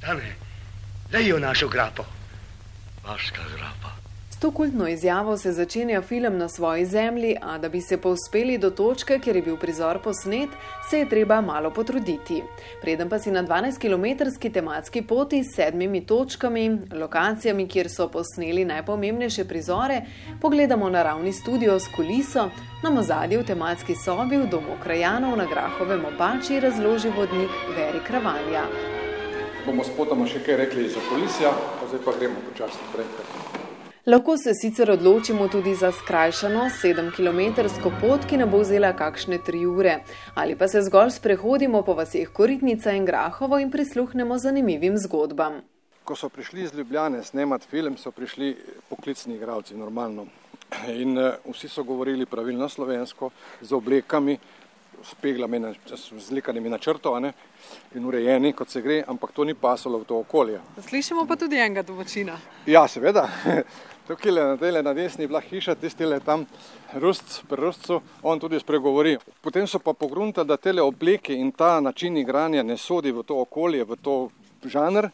Tane, lejo našo grapo. Vaška grapa. S to kultno izjavo se začenja film na svoji zemlji, a da bi se povzpeli do točke, kjer je bil prizor posnet, se je treba malo potruditi. Preden pa si na 12-kilometrski tematski poti s sedmimi točkami, lokacijami, kjer so posneli najpomembnejše prizore, pogledamo naravni studio s kuliso, nam ozadje v tematski sobi v domu krajanov na Grahovem obači razloži vodnik Veri Kravanja. Bomo spotoma še kaj rekli iz okolisja, pa zdaj pa gremo počasno naprej. Lahko se sicer odločimo tudi za skrajšano 7-kilometrsko pot, ki ne bo vzela kakšne 3 ure, ali pa se zgolj sprehodimo po vaseh Koritnica in Grahovo in prisluhnemo zanimivim zgodbam. Ko so prišli iz Ljubljane snemati film, so prišli poklicni igralci, normalno. In uh, vsi so govorili pravilno slovensko, z oblekami, s peglami, z likanimi načrtovane in urejeni, kot se gre, ampak to ni pasalo v to okolje. Slišimo pa tudi enega domačina. Ja, seveda. Tukaj le na dele na desni je bila hiša, tisti le tam, Rust, pri Rustcu, on tudi spregovori. Potem so pa pogruntali, da tele obleke in ta način igranja ne sodi v to okolje, v to žanr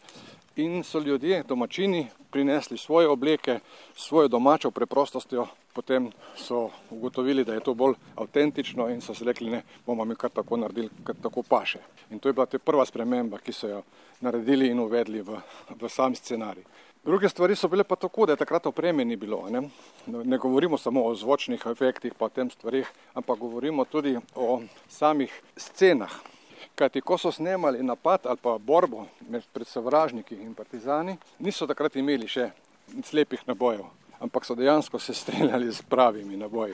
in so ljudje, domačini, prinesli svoje obleke, svojo domačo preprostostjo, potem so ugotovili, da je to bolj avtentično in so si rekli, ne bomo mi kar tako naredili, kar tako paše. In to je bila ta prva sprememba, ki so jo naredili in uvedli v, v sam scenarij. Druge stvari so bile pa tako, da je takrat opreme ni bilo. Ne? ne govorimo samo o zvočnih efektih, pa o tem stvarih, ampak govorimo tudi o samih scenah. Kajti, ko so snemali napad ali pa borbo med sovražniki in partizani, niso takrat imeli še slepih nabojev, ampak so dejansko se streljali z pravimi naboji.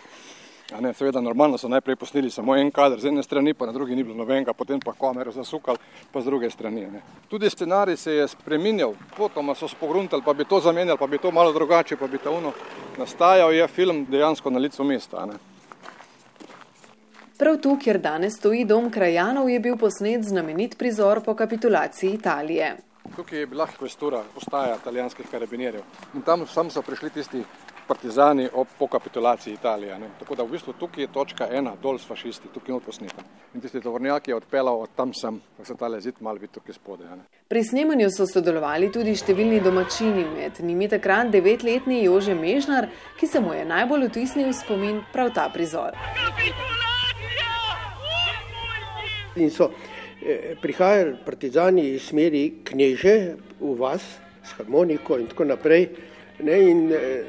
Ne, seveda, normalno so najprej posneli samo en kader, z ene strani, pa na drugi ni bilo nobenega, potem pa kamero zasukali, pa z druge strani. Ne. Tudi scenarij se je spremenil, potom so spogruntali, pa bi to zamenjali, pa bi to malo drugače, pa bi ta uno nastajal, je film dejansko na licu mesta. Ne. Prav tu, kjer danes stoji dom krajanov, je bil posnet znamenit prizor po kapitulaciji Italije. Tukaj je bila kvestura, postaja italijanskih karabinjerjev. In tam sam so prišli tisti partizani ob, po kapitulaciji Italije. Ne. Tako da v bistvu tukaj je točka ena, dol s fašisti, tukaj je posneta. In tisti tovornjak je odpeljal od tam sem, da se tale zid mal vidi tukaj spode. Ne. Pri snemanju so sodelovali tudi številni domačini, med njimi takrat devetletni Jože Mežnar, ki se mu je najbolj vtisnil spomin prav ta prizor. In so prihajali partizani iz smeri kneže v vas s harmoniko in tako naprej. Ne, in eh,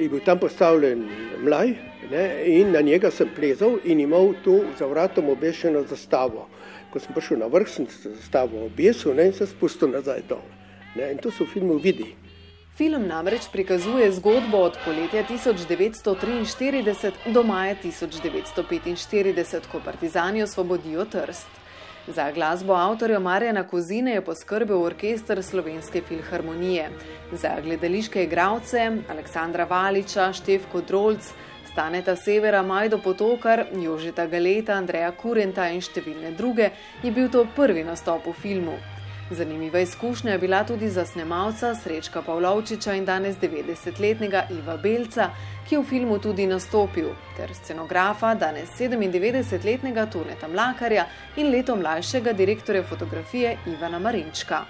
je bil tam postavljen mlaj ne, in na njega sem plezal in imel tu za vratom obešeno zastavo. Ko sem prišel na vrh, sem zastavo obesil ne, in se spustil nazaj dol. Ne, in to so v filmu vidi. Film namreč prikazuje zgodbo od poletja 1943 do maja 1945, ko partizani osvobodijo Trst. Za glasbo avtorja Marjana Kozine je poskrbel orkester Slovenske filharmonije. Za gledališke igralce Aleksandra Valiča, Števko Drolc, Staneta Severa, Majdo Potokar, Jožeta Galeta, Andreja Kurenta in številne druge je bil to prvi nastop v filmu. Zanimiva izkušnja je bila tudi za snemalca Srečka Pavlovčiča in danes 90-letnega Iva Belca, ki je v filmu tudi nastopil, ter scenografa danes 97-letnega Toneta Mlakarja in leto mlajšega direktorja fotografije Ivana Marinčka.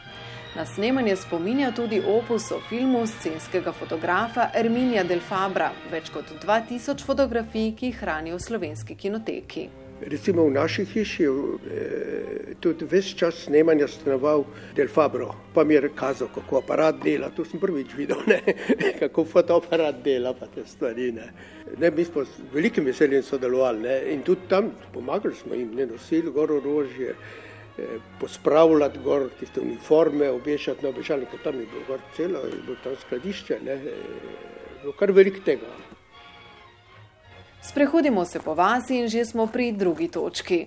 Na snemanje spominja tudi opus o filmu scenskega fotografa Erminija Del Fabra, več kot 2000 fotografij, ki jih hranijo v slovenski kinoteki. Recimo v naši hiši je tudi ves čas snemanja stanoval Del Fabro, pa mi je kazal, kako aparat dela. To sem prvič videl, ne? kako fotoaparat dela, pa te stvari. Ne? Ne, mi smo z velikim veseljem sodelovali ne? in tudi tam pomagali smo jim, ne nosili gor orožje, pospravljati gor tiste uniforme, obešati na obešalnik, tam je bilo gor celo, je bilo tam skladišče, ne? bilo kar velik tega. Sprehodimo se po vasi in že smo pri drugi točki.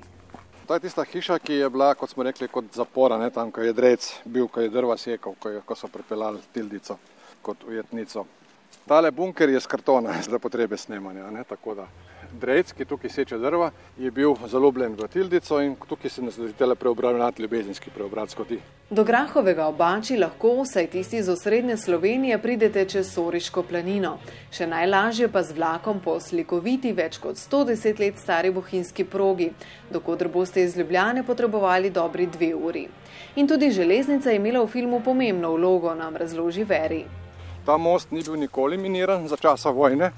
To je tista hiša, ki je bila, kot smo rekli, kot zapora, ne, tam, ko je drec bil, ko je drva sekal, ko, je, ko so pripeljali tildico kot ujetnico. Tale bunker je z kartona za potrebe snemanja, ne, tako da Drejc, ki tukaj seče drva, je bil zaljubljen v Tildico in tukaj se nas zdaj preobravnati ljubezenski preobrat skoti. Do Grahovega obači lahko, saj tisti iz osrednje Slovenije, pridete čez Soriško planino. Še najlažje pa z vlakom po slikoviti več kot 110 let stari bohinjski progi, dokodr boste iz Ljubljane potrebovali dobri dve uri. In tudi železnica je imela v filmu pomembno vlogo, nam razloži Veri. Ta most ni bil nikoli miniran za časa vojne,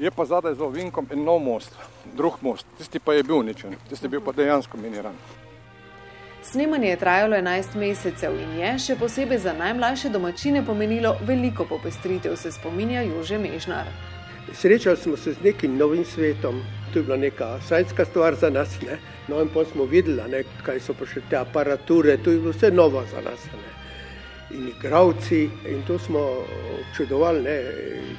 je pa zadaj za ovinkom en nov most, drug most. Tisti pa je bil uničen, tisti je bil pa dejansko miniran. Snemanje je trajalo 11 mesecev in je še posebej za najmlajše domačine pomenilo veliko popestritev, se spominja Jože Mežnar. Srečali smo se z nekim novim svetom, to je bila neka sajtska stvar za nas. Ne? No, in pa smo videli, ne, kaj so pa še te aparature, to je bilo vse novo za nas. Ne? In igravci, in to smo občudovali, ne?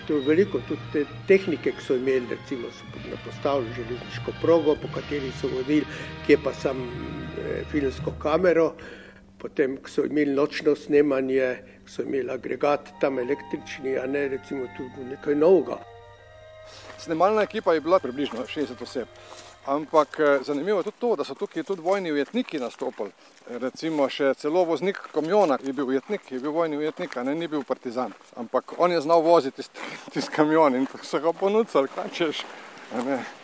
to je veliko, tudi te tehnike, ki so imeli, recimo so postavili železniško progo, po kateri so vodili, kje pa sem eh, filmsko kamero, potem so imeli nočno snemanje, so imeli agregat tam električni, a ne recimo tudi nekaj novega. Snemalna ekipa je bila približno 60 oseb. Ampak eh, zanimivo je tudi to, da so tukaj tudi vojni ujetniki nastopili. Recimo še celo voznik kamiona je bil ujetnik, je bil vojni ujetnik, a ne ni bil partizan. Ampak on je znal voziti tisti kamion in so ga ponudili, kaj češ.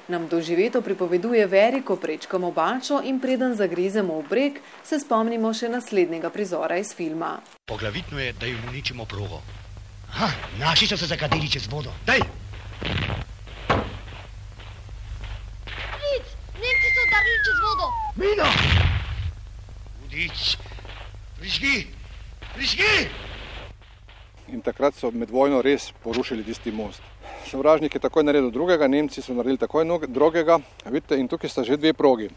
Nam doživeto pripoveduje Veri, ko prečkamo bačo in preden zagrizemo v breg, se spomnimo še naslednjega prizora iz filma. Poglavitno je, da jim uničimo progo. Aha, naši so se zakadili čez vodo. Daj! Nemci so udarili čez vodo. Mino! Udič, prižgi, prižgi! In takrat so med vojno res porušili tisti most. Sovražnik je takoj naredil drugega, Nemci so naredili takoj drugega. Vidite, in tukaj sta že dve progi.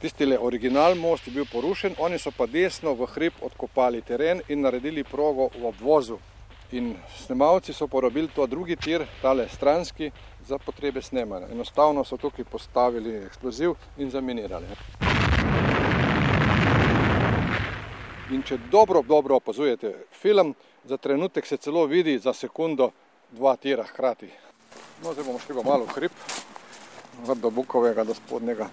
Tisti le original most je bil porušen, oni so pa desno v hrib odkopali teren in naredili progo v obvozu. In snemalci so porabili to drugi tir, tale stranski, za potrebe snemanja. Enostavno so tukaj postavili eksploziv in zaminirali. In če dobro, dobro opazujete film, za trenutek se celo vidi za sekundo dva tira hkrati. No, zdaj bomo šli pa malo v hrib, do Bukovega, do spodnjega.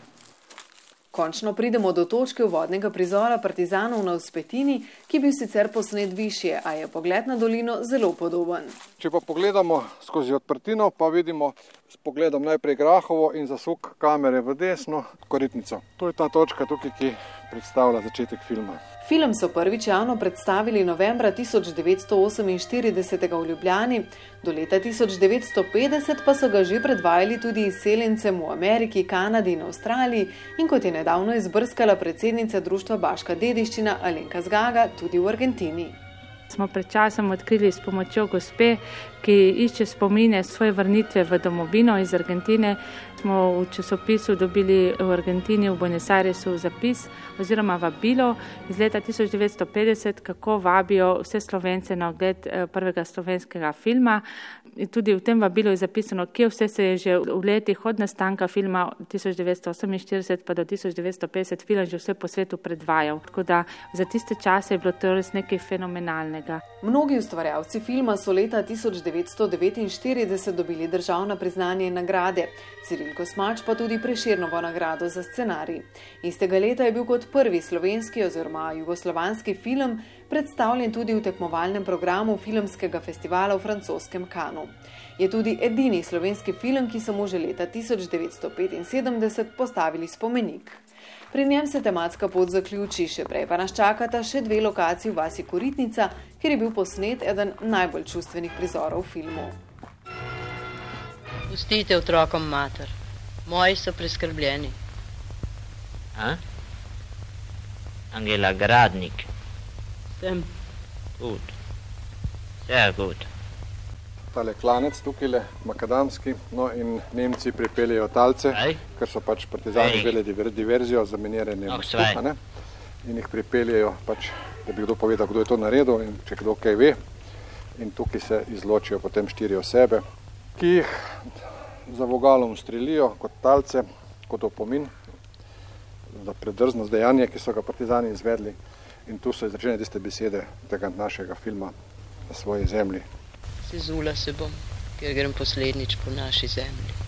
Končno pridemo do točke vodnega prizora partizanov na Uspetini, ki bi sicer posnet više, a je pogled na dolino zelo podoben. Če pa pogledamo skozi odprtino, pa vidimo s pogledom najprej Grahovo in zasuk kamere v desno koritnico. To je ta točka tukaj, ki predstavlja začetek filma. Film so prvič javno predstavili novembra 1948 v Ljubljani, do leta 1950 pa so ga že predvajali tudi izseljencem v Ameriki, Kanadi in Avstraliji in kot je nedavno izbrskala predsednica Društva Baška dediščina Alenka Zgaga tudi v Argentini. Smo pred časom odkrili s pomočjo gospe, ki išče spomine svoje vrnitve v domovino iz Argentine. Smo v časopisu dobili v Argentini, v Buenos Airesu zapis oziroma vabilo iz leta 1950, kako vabijo vse slovence na ogled prvega slovenskega filma. In tudi v tem vabilu je zapisano, kje vse se je že v letih od nastanka filma 1948 pa do 1950 film že vse po svetu predvajal. Tako da za tiste čase je bilo to res nekaj fenomenalnega. Mnogi ustvarjalci filma so leta 1949 dobili državna priznanja in nagrade, Ciril Kosmač pa tudi Preširnovo nagrado za scenarij. Istega leta je bil kot prvi slovenski oziroma jugoslovanski film predstavljen tudi v tekmovalnem programu filmskega festivala v francoskem Kanu. Je tudi edini slovenski film, ki so mu že leta 1975 postavili spomenik. Pri njem se tematska pot zaključi, še prej pa nas čakata še dve lokaciji v vasi Koritnica, kjer je bil posnet eden najbolj čustvenih prizorov v filmu. Pustite otrokom mater, moji so preskrbljeni. A? Angela Gradnik. Sem. Gut. Sehr gut. Tale klanec tukaj le, makadamski, no in Nemci pripeljejo talce, ker so pač partizani želeli diver- diverzijo za miniranje mostu, a ne? In jih pripeljejo pač, da bi kdo povedal, kdo je to naredil in če kdo kaj ve. In tukaj se izločijo potem štiri osebe, ki jih za vogalom strelijo kot talce, kot opomin za predrznost dejanje, ki so ga partizani izvedli. In tu so izrečene tiste besede tega našega filma na svoji zemlji. Sezula se bom, ker grem poslednjič po naši zemlji.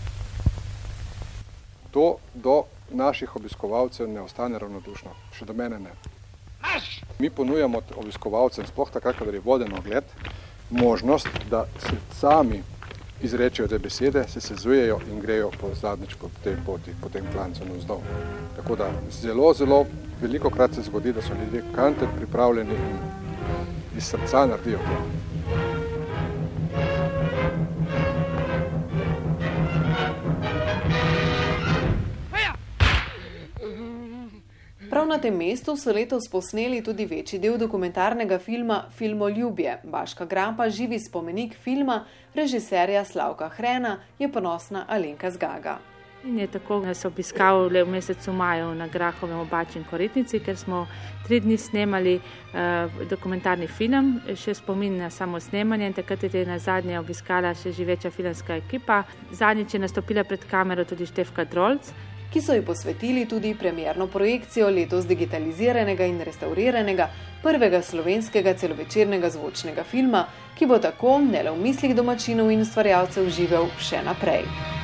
to do naših obiskovalcev ne ostane ravnodušno, še do mene ne. Mi ponujamo obiskovalcem, sploh takrat, kadar je voden ogled, možnost, da se sami izrečejo te besede, se sezujejo in grejo po zadnjič po tej poti, po tem klancu navzdol. Tako da zelo, zelo veliko krat se zgodi, da so ljudje kante pripravljeni in iz srca naredijo to. Prav na tem mestu so letos posneli tudi večji del dokumentarnega filma Filmoljubje. Baška Grapa, živi spomenik filma režiserja Slavka Hrena, je ponosna Alenka Zgaga. In je tako nas obiskal le v mesecu maju na Grahovem obači in Koritnici, ker smo tri dni snemali uh, dokumentarni film, še spomin na samo snemanje in takrat je na zadnje obiskala še živeča filmska ekipa. Zadnjič je nastopila pred kamero tudi Štefka Drolc, ki so ji posvetili tudi premjerno projekcijo letos digitaliziranega in restauriranega prvega slovenskega celovečernega zvočnega filma, ki bo tako ne le v mislih domačinov in ustvarjalcev živel še naprej.